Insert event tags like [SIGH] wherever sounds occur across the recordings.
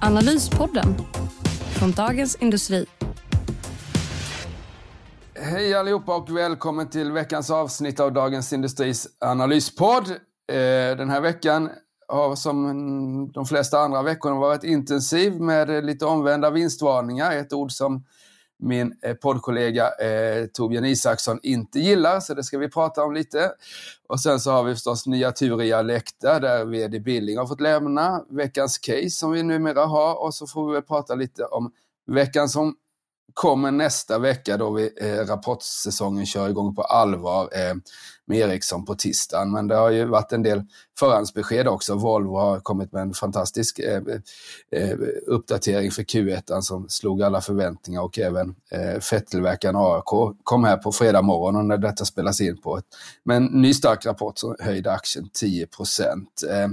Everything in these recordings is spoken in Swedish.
Analyspodden från Dagens Industri. Hej allihopa och välkommen till veckans avsnitt av Dagens Industris analyspodd. Eh, den här veckan har som de flesta andra veckorna varit intensiv med lite omvända vinstvarningar. Ett ord som min eh, poddkollega eh, Torbjörn Isaksson inte gillar, så det ska vi prata om lite. Och sen så har vi förstås nya Tur i Alecta där VD Billing har fått lämna, veckans case som vi numera har och så får vi väl prata lite om veckan som kommer nästa vecka då vi, eh, rapportsäsongen kör igång på allvar eh, med Ericsson på tisdagen. Men det har ju varit en del förhandsbesked också. Volvo har kommit med en fantastisk eh, eh, uppdatering för Q1 som slog alla förväntningar och även eh, fettillverkaren ARK kom här på fredag morgon när detta spelas in på ett, med en ny stark rapport som höjde aktien 10 procent. Eh,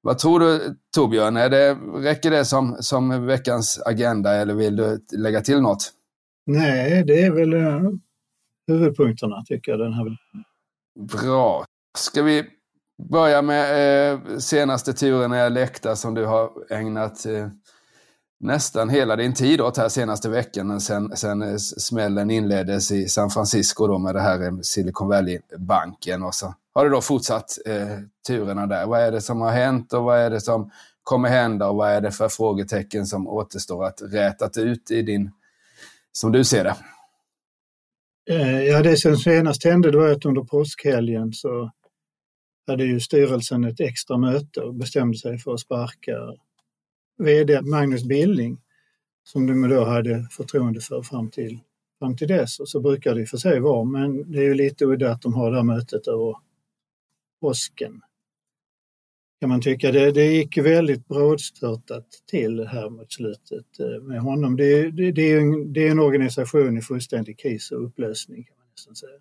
vad tror du Torbjörn, är det, räcker det som, som veckans agenda eller vill du lägga till något? Nej, det är väl eh, huvudpunkterna tycker jag den här Bra. Ska vi börja med eh, senaste turen i Läkta som du har ägnat eh, nästan hela din tid åt här senaste veckan sen, sen eh, smällen inleddes i San Francisco då med det här eh, Silicon Valley-banken och så har det då fortsatt eh, turerna där. Vad är det som har hänt och vad är det som kommer hända och vad är det för frågetecken som återstår att rätat ut i din, som du ser det? Eh, ja, det som senast hände det var att under påskhelgen så hade ju styrelsen ett extra möte och bestämde sig för att sparka VD Magnus Billing som de då hade förtroende för fram till, fram till dess. Och så brukar det i och för sig vara, men det är ju lite udda att de har det här mötet över påsken. Kan man tycka. Det, det gick väldigt brådstörtat till här mot slutet eh, med honom. Det, det, det, är en, det är en organisation i fullständig kris och upplösning kan man nästan säga.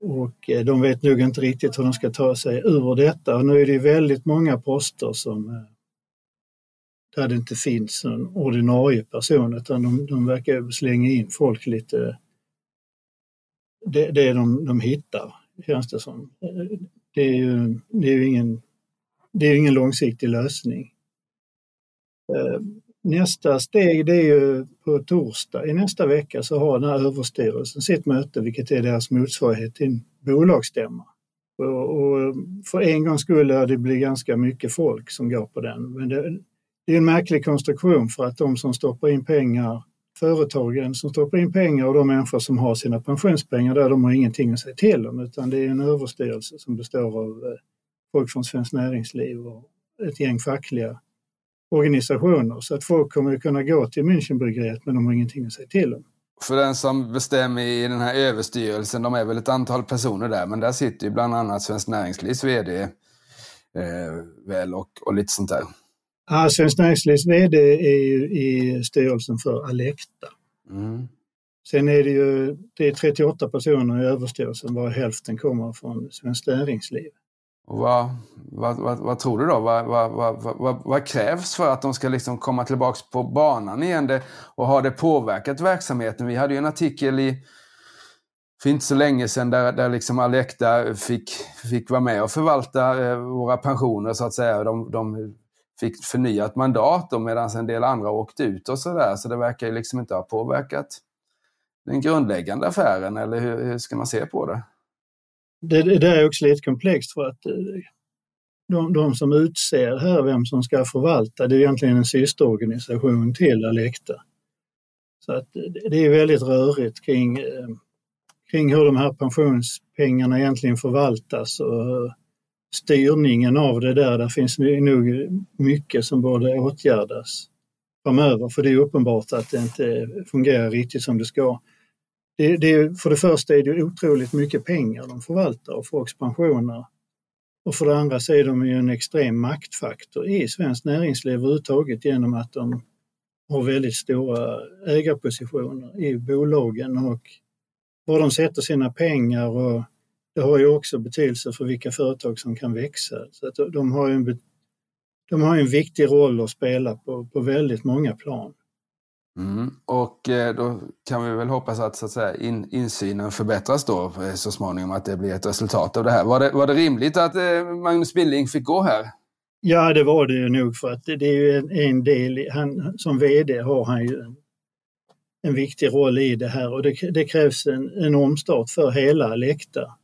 Och eh, de vet nog inte riktigt hur de ska ta sig ur detta. Och nu är det väldigt många poster som eh, där det inte finns någon ordinarie person utan de, de verkar slänga in folk lite det, det de, de hittar, känns det som. Det är ju, det är ju ingen, det är ingen långsiktig lösning. Eh, nästa steg det är ju på torsdag i nästa vecka så har den här överstyrelsen sitt möte vilket är deras motsvarighet till en bolagsstämma. Och, för en gångs skull är det bli ganska mycket folk som går på den. Men det, det är en märklig konstruktion för att de som stoppar in pengar, företagen som stoppar in pengar och de människor som har sina pensionspengar där, de har ingenting att säga till om utan det är en överstyrelse som består av eh, folk från Svenskt Näringsliv och ett gäng fackliga organisationer. Så att folk kommer att kunna gå till Münchenbryggeriet men de har ingenting att säga till om. För den som bestämmer i den här överstyrelsen, de är väl ett antal personer där, men där sitter ju bland annat Svenskt Näringslivs VD eh, väl och, och lite sånt där. Ja, Svenskt Näringslivs VD är ju i styrelsen för Alecta. Mm. Sen är det ju det är 38 personer i överstyrelsen, var hälften kommer från Svenskt Näringsliv. Och vad, vad, vad, vad, tror du då? Vad, vad, vad, krävs för att de ska liksom komma tillbaka på banan igen? Det, och har det påverkat verksamheten? Vi hade ju en artikel i, för inte så länge sedan där, där liksom Alekta fick, fick vara med och förvalta eh, våra pensioner så att säga. De, de fick förnyat mandat medan en del andra åkte ut och sådär. Så det verkar ju liksom inte ha påverkat den grundläggande affären, eller hur, hur ska man se på det? Det, det där är också lite komplext för att eh, de, de som utser här vem som ska förvalta, det är egentligen en systerorganisation till Alecta. Så att eh, det är väldigt rörigt kring, eh, kring hur de här pensionspengarna egentligen förvaltas och styrningen av det där. Där finns nog mycket som borde åtgärdas framöver för det är uppenbart att det inte fungerar riktigt som det ska. Det, det, för det första är det otroligt mycket pengar de förvaltar och folks pensioner. Och för det andra så är de ju en extrem maktfaktor i svenskt näringsliv överhuvudtaget genom att de har väldigt stora ägarpositioner i bolagen och var de sätter sina pengar och det har ju också betydelse för vilka företag som kan växa. Så att de har en, de har en viktig roll att spela på, på väldigt många plan. Mm. Och eh, då kan vi väl hoppas att, så att säga, in, insynen förbättras då eh, så småningom, att det blir ett resultat av det här. Var det, var det rimligt att eh, Magnus Billing fick gå här? Ja, det var det nog för att det, är ju en, en del, han, som VD har han ju en, en viktig roll i det här och det, det krävs en, en omstart för hela Alecta.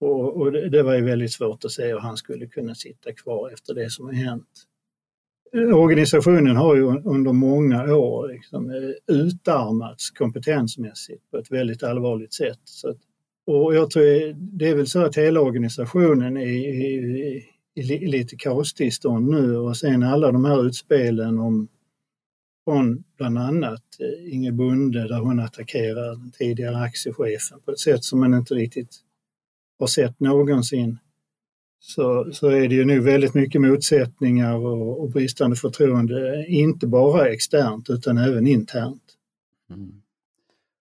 Och, och det, det, var ju väldigt svårt att se hur han skulle kunna sitta kvar efter det som har hänt. Organisationen har ju under många år liksom eh, utarmats kompetensmässigt på ett väldigt allvarligt sätt. Så att, och jag tror eh, det är väl så att hela organisationen är i, i, i lite kaostillstånd nu och sen alla de här utspelen om från bland annat eh, Inge Bunde där hon attackerar den tidigare aktiechefen på ett sätt som man inte riktigt har sett någonsin så, så är det ju nu väldigt mycket motsättningar och, och bristande förtroende, inte bara externt utan även internt. Mm.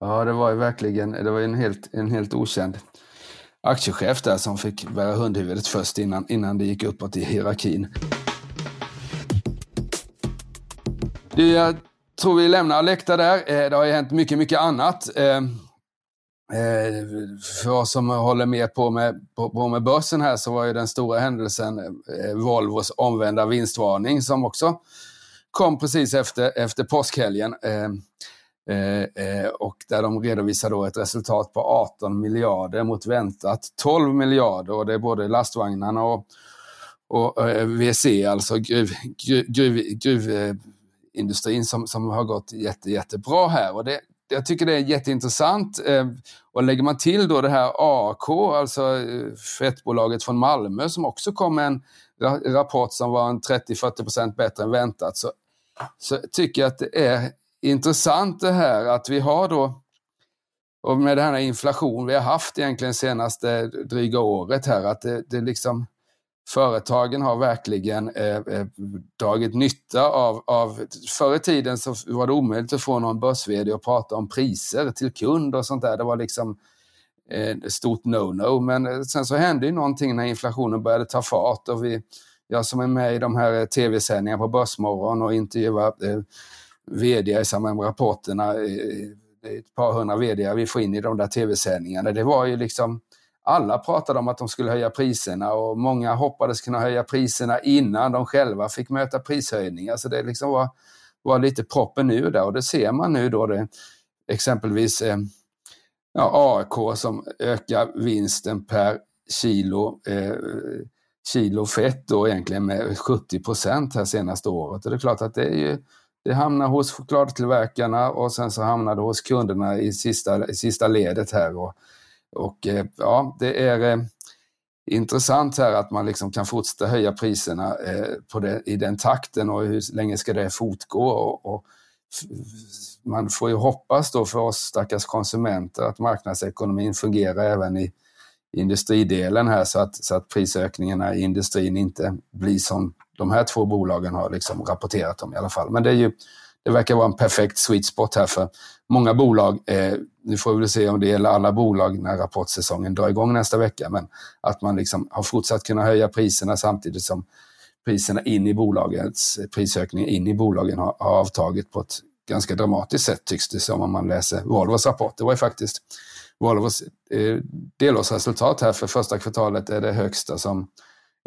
Ja, det var ju verkligen det var en, helt, en helt okänd aktiechef där som fick bära hundhuvudet först innan, innan det gick uppåt i hierarkin. Du, jag tror vi lämnar Alecta där. Eh, det har ju hänt mycket, mycket annat. Eh, Eh, för oss som håller med på med, på, på med börsen här så var ju den stora händelsen eh, Volvos omvända vinstvarning som också kom precis efter, efter påskhelgen. Eh, eh, eh och där de redovisar då ett resultat på 18 miljarder mot väntat 12 miljarder och det är både lastvagnarna och, och eh, VC, alltså gruv, gruv, gruv, gruvindustrin som, som har gått jätte, jättebra här. Och det, jag tycker det är jätteintressant. Eh, och lägger man till då det här AAK, alltså eh, fettbolaget från Malmö, som också kom med en rapport som var en 30-40% bättre än väntat, så, så tycker jag att det är intressant det här att vi har då, och med den här inflation vi har haft egentligen senaste dryga året här, att det, det liksom företagen har verkligen eh, eh, dragit nytta av, av... Förr i tiden så var det omöjligt att få någon börs att prata om priser till kund och sånt där. Det var liksom eh, ett stort no-no. Men eh, sen så hände ju någonting när inflationen började ta fart och vi, jag som är med i de här eh, tv-sändningarna på Börsmorgon och intervjuar eh, vd i samband med rapporterna, eh, eh ett par hundra vd vi får in i de där tv-sändningarna. Det var ju liksom alla pratade om att de skulle höja priserna och många hoppades kunna höja priserna innan de själva fick möta prishöjningar. Så alltså det liksom var, var lite proppen nu där och det ser man nu då det, exempelvis eh, ja, AIK som ökar vinsten per kilo, eh, kilo fett då egentligen med 70 procent här senaste året. Och det är klart att det är ju det hamnar hos chokladtillverkarna och sen så hamnar det hos kunderna i sista, i sista ledet här. Och och eh, ja, det är eh, intressant här att man liksom kan fortsätta höja priserna eh, på det, i den takten och hur länge ska det fortgå? Och, och man får ju hoppas då för oss stackars konsumenter att marknadsekonomin fungerar även i industridelen här så att, så att prisökningarna i industrin inte blir som de här två bolagen har liksom rapporterat om i alla fall. Men det, är ju, det verkar vara en perfekt sweet spot här för många bolag. Eh, nu får vi väl se om det gäller alla bolag när rapportsäsongen drar igång nästa vecka, men att man liksom har fortsatt kunna höja priserna samtidigt som priserna in i bolagets prisökning in i bolagen har, har avtagit på ett ganska dramatiskt sätt tycks det som om man läser Volvos rapport. Det var ju faktiskt Volvos eh, delårsresultat här för första kvartalet är det högsta som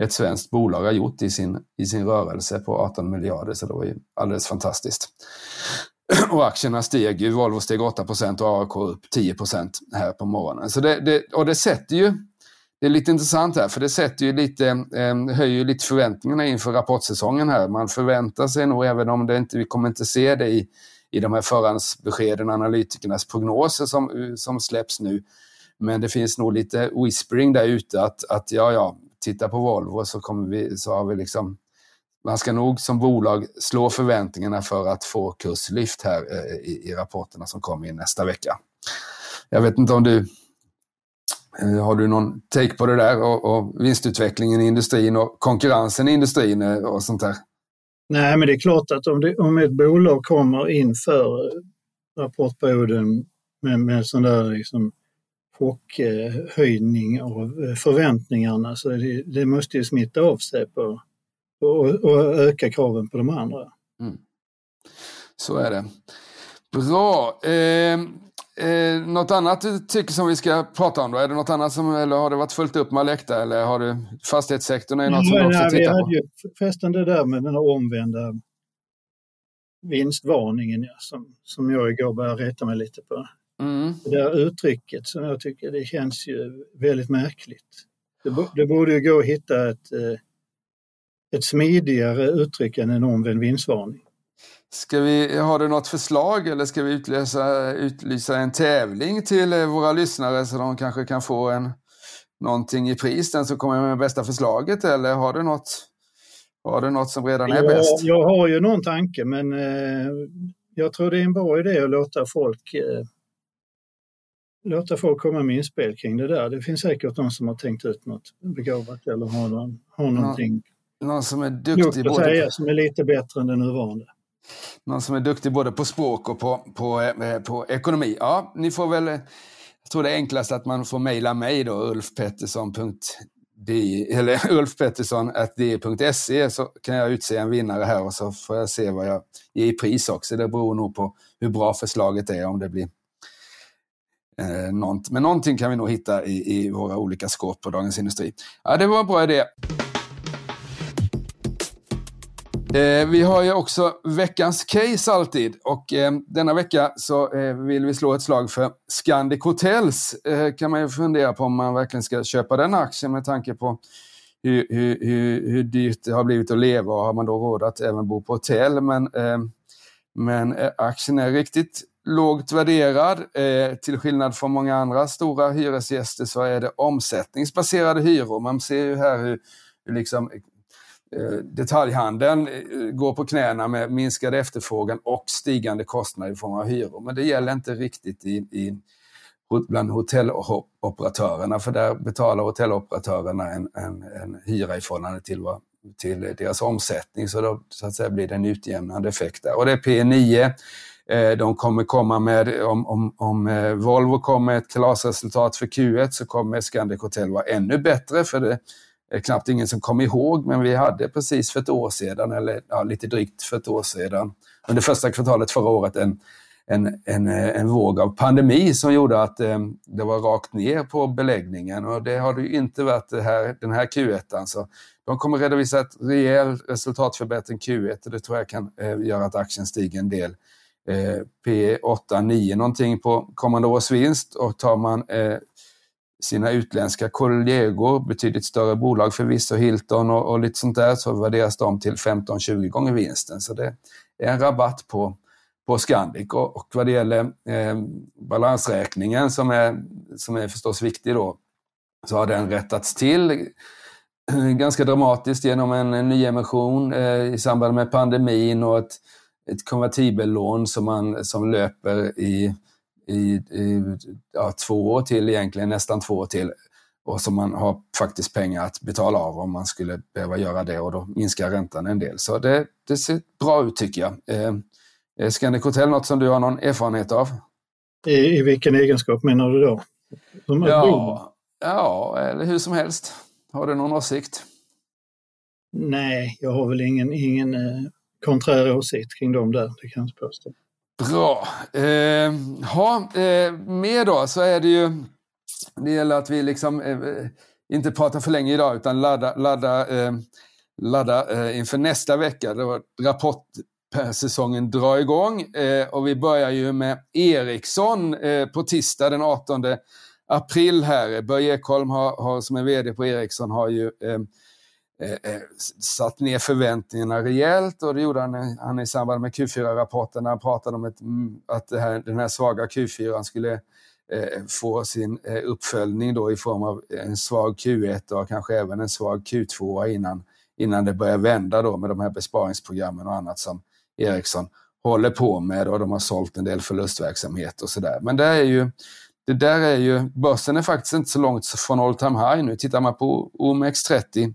ett svenskt bolag har gjort i sin, i sin rörelse på 18 miljarder, så det var ju alldeles fantastiskt. [CLEARS THROAT] Och aktierna steg ju, Volvo steg 8% och AAK upp 10% här på morgonen. Så det, det, och det sätter ju, det är lite intressant här, för det sätter ju lite, eh, höjer lite förväntningarna inför rapportsäsongen här. Man förväntar sig nog, även om det inte, vi kommer inte se det i, i de här förhandsbeskeden, analytikernas prognoser som, som släpps nu. Men det finns nog lite whispering där ute att, att ja, ja, titta på Volvo så, kommer vi, så har vi liksom man ska nog som bolag slå förväntningarna för att få kurslyft här eh, i, i rapporterna som kommer in nästa vecka. Jag vet inte om du eh, har du någon take på det där och, och vinstutvecklingen i industrin och konkurrensen i industrin eh, och sånt där? Nej, men det är klart att om, det, om ett bolag kommer inför rapportperioden med, med sån där liksom chockhöjning av förväntningarna så det, det måste ju smitta av sig på och, och öka kraven på de andra. Mm. Så är det. Bra. Eh, eh, något annat du tycker som vi ska prata om då? Är det något annat som, eller har det varit fullt upp med Alecta eller har du fastighetssektorn är något nej, som du också nej, tittar på? Ju förresten det där med den här omvända vinstvarningen ja, som, som jag igår började reta mig lite på. Mm. Det där uttrycket som jag tycker det känns ju väldigt märkligt. Det, det borde ju gå att hitta ett, eh, ett smidigare uttryck än en omvänd vinstvarning. Ska vi, har du något förslag eller ska vi utlysa, utlysa en tävling till eh, våra lyssnare så de kanske kan få en, någonting i pris, den som kommer med bästa förslaget eller har du något, har du något som redan är jag, bäst? Jag har ju någon tanke men eh, jag tror det är en bra idé att låta folk eh, låta folk komma med inspel kring det där. Det finns säkert någon som har tänkt ut något begåvat eller har, någon, har någonting någon som är duktig både säga, på... som är lite bättre än den nuvarande. Någon som är duktig både på språk och på, på, eh, på ekonomi. Ja, ni får väl... Jag tror det är enklast att man får mejla mig då, ulfpettersson.de [LAUGHS] eller ulfpettersson.de.se så kan jag utse en vinnare här och så får jag se vad jag ger i pris också. Det beror nog på hur bra förslaget är, om det blir eh, nånt. Men någonting kan vi nog hitta i, i våra olika skåp på Dagens Industri. Ja, det var en bra idé. Eh, vi har ju också veckans case alltid och eh, denna vecka så eh, vill vi slå ett slag för Scandic Hotels. Eh, kan man ju fundera på om man verkligen ska köpa den aktien med tanke på hur, hur, hur, hur dyrt det har blivit att leva och har man då råd att även bo på hotell. Men, eh, men eh, aktien är riktigt lågt värderad. Eh, till skillnad från många andra stora hyresgäster så är det omsättningsbaserade hyror. Man ser ju här hur, hur liksom Eh, detaljhandeln eh, går på knäna med minskad efterfrågan och stigande kostnader i form av hyror. Men det gäller inte riktigt i, i, bland hotelloperatörerna, för där betalar hotelloperatörerna en, en, en hyra i förhållande till, vad, till deras omsättning, så då så att säga, blir det en utjämnande effekt där. Och det är P9. Eh, de kommer komma med, om, om, om eh, Volvo kommer med ett kalasresultat för Q1 så kommer Scandic Hotel vara ännu bättre, för det är knappt ingen som kommer ihåg, men vi hade precis för ett år sedan, eller ja, lite drygt för ett år sedan, under första kvartalet förra året, en, en, en, eh, en våg av pandemi som gjorde att eh, det var rakt ner på beläggningen och det har det ju inte varit det här, den här Q1. Så alltså. de kommer redovisa ett rejäl resultatförbättring Q1 och det tror jag kan eh, göra att aktien stiger en del. Eh, P8, 9 någonting på kommande års vinst och tar man eh, sina utländska kollegor, betydligt större bolag förvisso, Hilton och, och lite sånt där, så värderas de till 15-20 gånger vinsten. Så det är en rabatt på, på Scandic. Och, och vad det gäller eh, balansräkningen som är, som är förstås viktig då, så har den rättats till [CLEARS THROAT] ganska dramatiskt genom en, en nyemission eh, i samband med pandemin och ett, ett konvertibellån som, man, som löper i i, i ja, två år till egentligen, nästan två år till. Och som man har faktiskt pengar att betala av om man skulle behöva göra det och då minskar räntan en del. Så det, det ser bra ut tycker jag. Eh, är Scandic Hotel något som du har någon erfarenhet av? I, i vilken egenskap menar du då? ja, ja, eller hur som helst. Har du någon åsikt? Nej, jag har väl ingen, ingen eh, konträr åsikt kring dem där, det kan jag inte påstå. Bra. Eh, ha, eh, mer då så är det ju, det gäller att vi liksom eh, eh inte pratar för länge idag utan ladda, ladda, eh, ladda eh, inför nästa vecka. Då rapportsäsongen drar igång eh, och vi börjar ju med Ericsson eh, på tisdag den 18 april här. Börje Ekholm har, har, som är VD på Ericsson har ju eh, Eh, eh satt ner förväntningarna rejält och det gjorde han, eh, han i samband med Q4-rapporten när han pratade om ett, mm, att här, den här svaga Q4 skulle eh, få sin eh, uppföljning då i form av en svag Q1 och kanske även en svag Q2 innan, innan det börjar vända då med de här besparingsprogrammen och annat som Ericsson håller på med och de har sålt en del förlustverksamhet och sådär. Men det är ju det där är ju, börsen är faktiskt inte så långt från all time high nu. Tittar man på OMX30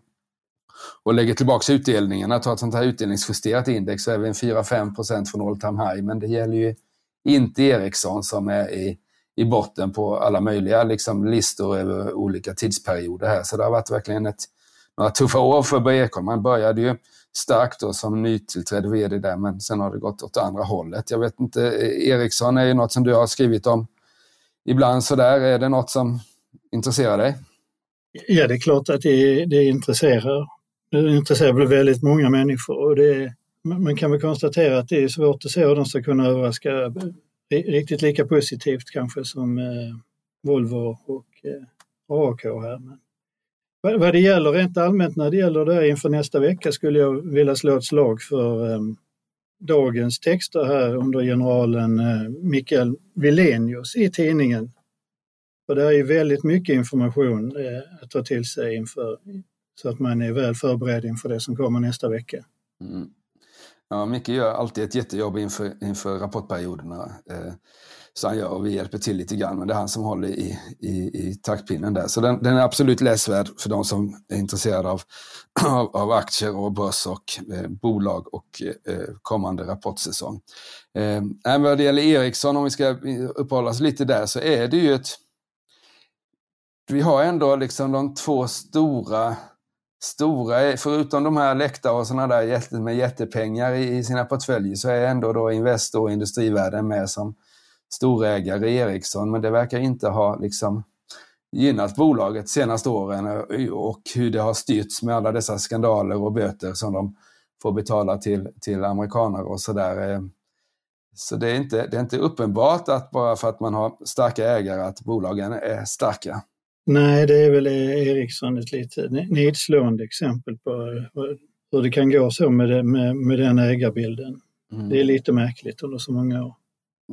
och lägger tillbaka utdelningarna, tar ett sånt här utdelningsjusterat index så är vi en 4-5 procent från all time high. Men det gäller ju inte Ericsson som är i, i botten på alla möjliga liksom, listor över olika tidsperioder här. Så det har varit verkligen ett, några tuffa år för Börje Ekholm. Man började ju starkt då som nytillträdd VD där, men sen har det gått åt andra hållet. Jag vet inte, Ericsson är ju något som du har skrivit om ibland sådär. Är det något som intresserar dig? Ja, det är klart att det, det intresserar. Det intresserar väl väldigt många människor och det, man kan väl konstatera att det är svårt att se hur de ska kunna överraska riktigt lika positivt kanske som eh, Volvo och eh, AAK här. Men vad det gäller rent allmänt när det gäller det här inför nästa vecka skulle jag vilja slå ett slag för eh, dagens texter här under generalen eh, Mikael Vilenius i tidningen. För det är ju väldigt mycket information eh, att ta till sig inför så att man är väl förberedd inför det som kommer nästa vecka. Mm. Ja, Micke gör alltid ett jättejobb inför, inför rapportperioderna. Eh, så han gör och vi hjälper till lite grann, men det är han som håller i, i, i taktpinnen där. Så den, den, är absolut läsvärd för de som är intresserade av, [CLEARS THROAT] av, av aktier och börs och eh, bolag och eh, kommande rapportsäsong. Eh, även vad det gäller Ericsson, om vi ska uppehålla oss lite där, så är det ju ett... Vi har ändå liksom de två stora stora, eh, förutom de här läktare och sådana där med jättepengar i, sina portföljer, så är ändå då Investor och Industrivärden med som storägare i Ericsson. Men det verkar inte ha liksom gynnat bolaget de senaste åren eh, och hur det har styrts med alla dessa skandaler och böter som de får betala till, till amerikaner och sådär. Eh. Så det är, inte, det är inte uppenbart att bara för att man har starka ägare att bolagen är starka. Nej, det är väl Ericsson ett lite nedslående exempel på hur det kan gå så med, det, med, med den ägarbilden. Mm. Det är lite märkligt under så många år.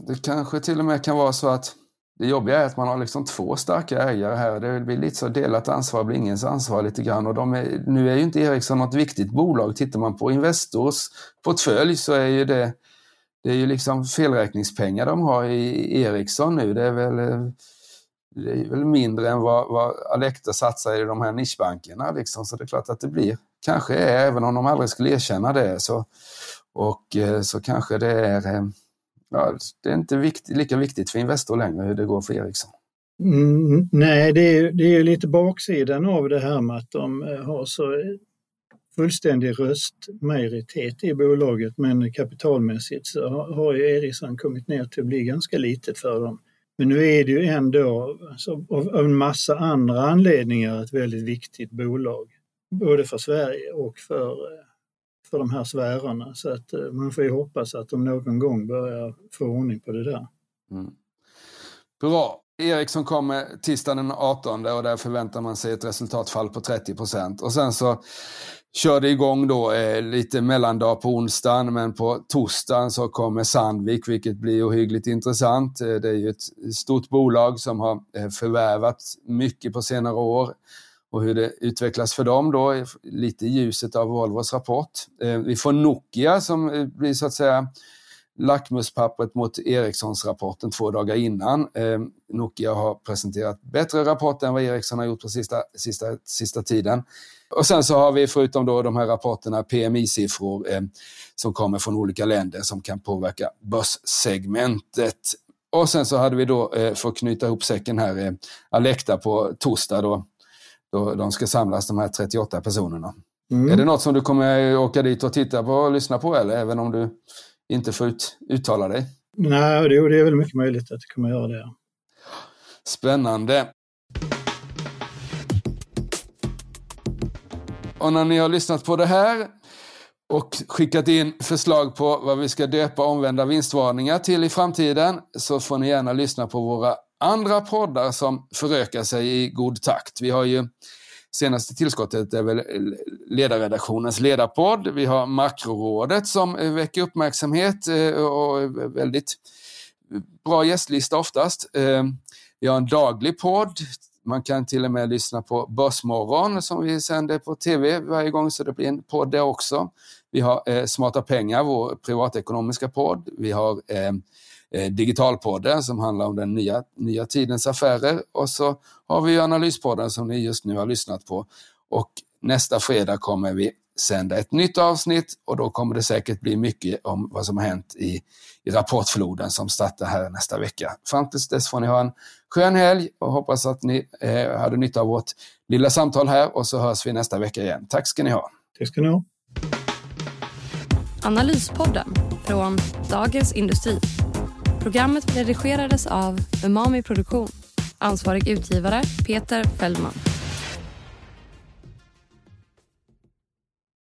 Det kanske till och med kan vara så att det jobbiga är att man har liksom två starka ägare här. Det blir lite så delat ansvar blir ingens ansvar lite grann. Och de är, nu är ju inte Ericsson något viktigt bolag. Tittar man på Investors portfölj så är ju det, det är ju liksom felräkningspengar de har i Ericsson nu. Det är väl det är väl mindre än vad, vad Alecta satsar i de här nischbankerna. Liksom. Så det är klart att det blir, kanske är, även om de aldrig skulle erkänna det, så, och, eh, så kanske det är, eh, ja, det är inte vikt, lika viktigt för Investor längre hur det går för Ericsson. Mm, nej, det är, det är lite baksidan av det här med att de eh, har så fullständig röstmajoritet i bolaget men kapitalmässigt så har ju Ericsson kommit ner till att bli ganska litet för dem. Men nu är det ju ändå alltså, av, en massa andra anledningar ett väldigt viktigt bolag. Både för Sverige och för, eh, för de här sfärerna. Så att eh, man får ju hoppas att de någon gång börjar få ordning på det där. Mm. Bra. Ericsson kommer tisdagen den 18 och där förväntar man sig ett resultatfall på 30 procent. Och sen så kör det igång då eh, lite mellandag på onsdagen, men på torsdagen så kommer Sandvik, vilket blir ohyggligt intressant. Eh, det är ju ett stort bolag som har eh, förvärvat mycket på senare år och hur det utvecklas för dem då, lite i ljuset av Volvos rapport. Eh, vi får Nokia som eh, blir så att säga lackmuspappret mot Ericssons-rapporten två dagar innan. Eh, Nokia har presenterat bättre rapport än vad Ericsson har gjort på sista, sista, sista tiden. Och sen så har vi förutom då de här rapporterna PMI-siffror eh, som kommer från olika länder som kan påverka börssegmentet. Och sen så hade vi då, eh, för att knyta ihop säcken här, eh, Alecta på torsdag då, då de ska samlas de här 38 personerna. Mm. Är det något som du kommer åka dit och titta på och lyssna på eller även om du inte får ut, uttala dig? Nej, det är väl mycket möjligt att jag kommer göra det. Spännande. Och när ni har lyssnat på det här och skickat in förslag på vad vi ska döpa omvända vinstvarningar till i framtiden så får ni gärna lyssna på våra andra poddar som förökar sig i god takt. Vi har ju senaste tillskottet är väl ledarredaktionens ledarpodd. Vi har Makrorådet som väcker uppmärksamhet eh, och väldigt bra gästlista oftast. Eh, vi har en daglig podd man kan till och med lyssna på Börsmorgon som vi sänder på tv varje gång så det blir en podd där också. Vi har eh, Smarta pengar, vår privatekonomiska podd. Vi har eh, Digitalpodden som handlar om den nya, nya tidens affärer och så har vi Analyspodden som ni just nu har lyssnat på. Och nästa fredag kommer vi sända ett nytt avsnitt och då kommer det säkert bli mycket om vad som har hänt i, i rapportfloden som startar här nästa vecka. Fram tills dess får ni ha en skön helg och hoppas att ni eh, hade nytta av vårt lilla samtal här och så hörs vi nästa vecka igen. Tack ska ni ha. Tack ska ni ha. Analyspodden från Dagens Industri. Programmet redigerades av Umami Produktion. Ansvarig utgivare Peter Fellman.